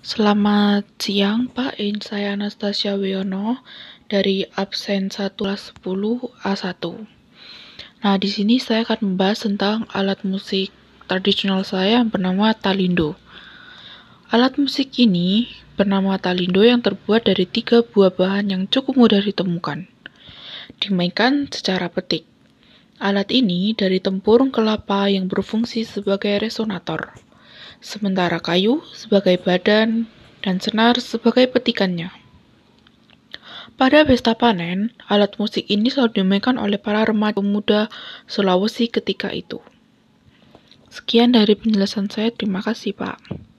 Selamat siang Pak, saya Anastasia Wiono dari absen 1 kelas 10 A1. Nah, di sini saya akan membahas tentang alat musik tradisional saya yang bernama talindo. Alat musik ini bernama talindo yang terbuat dari tiga buah bahan yang cukup mudah ditemukan. Dimainkan secara petik. Alat ini dari tempurung kelapa yang berfungsi sebagai resonator sementara kayu sebagai badan dan senar sebagai petikannya. Pada pesta panen, alat musik ini selalu dimainkan oleh para remaja pemuda Sulawesi ketika itu. Sekian dari penjelasan saya, terima kasih Pak.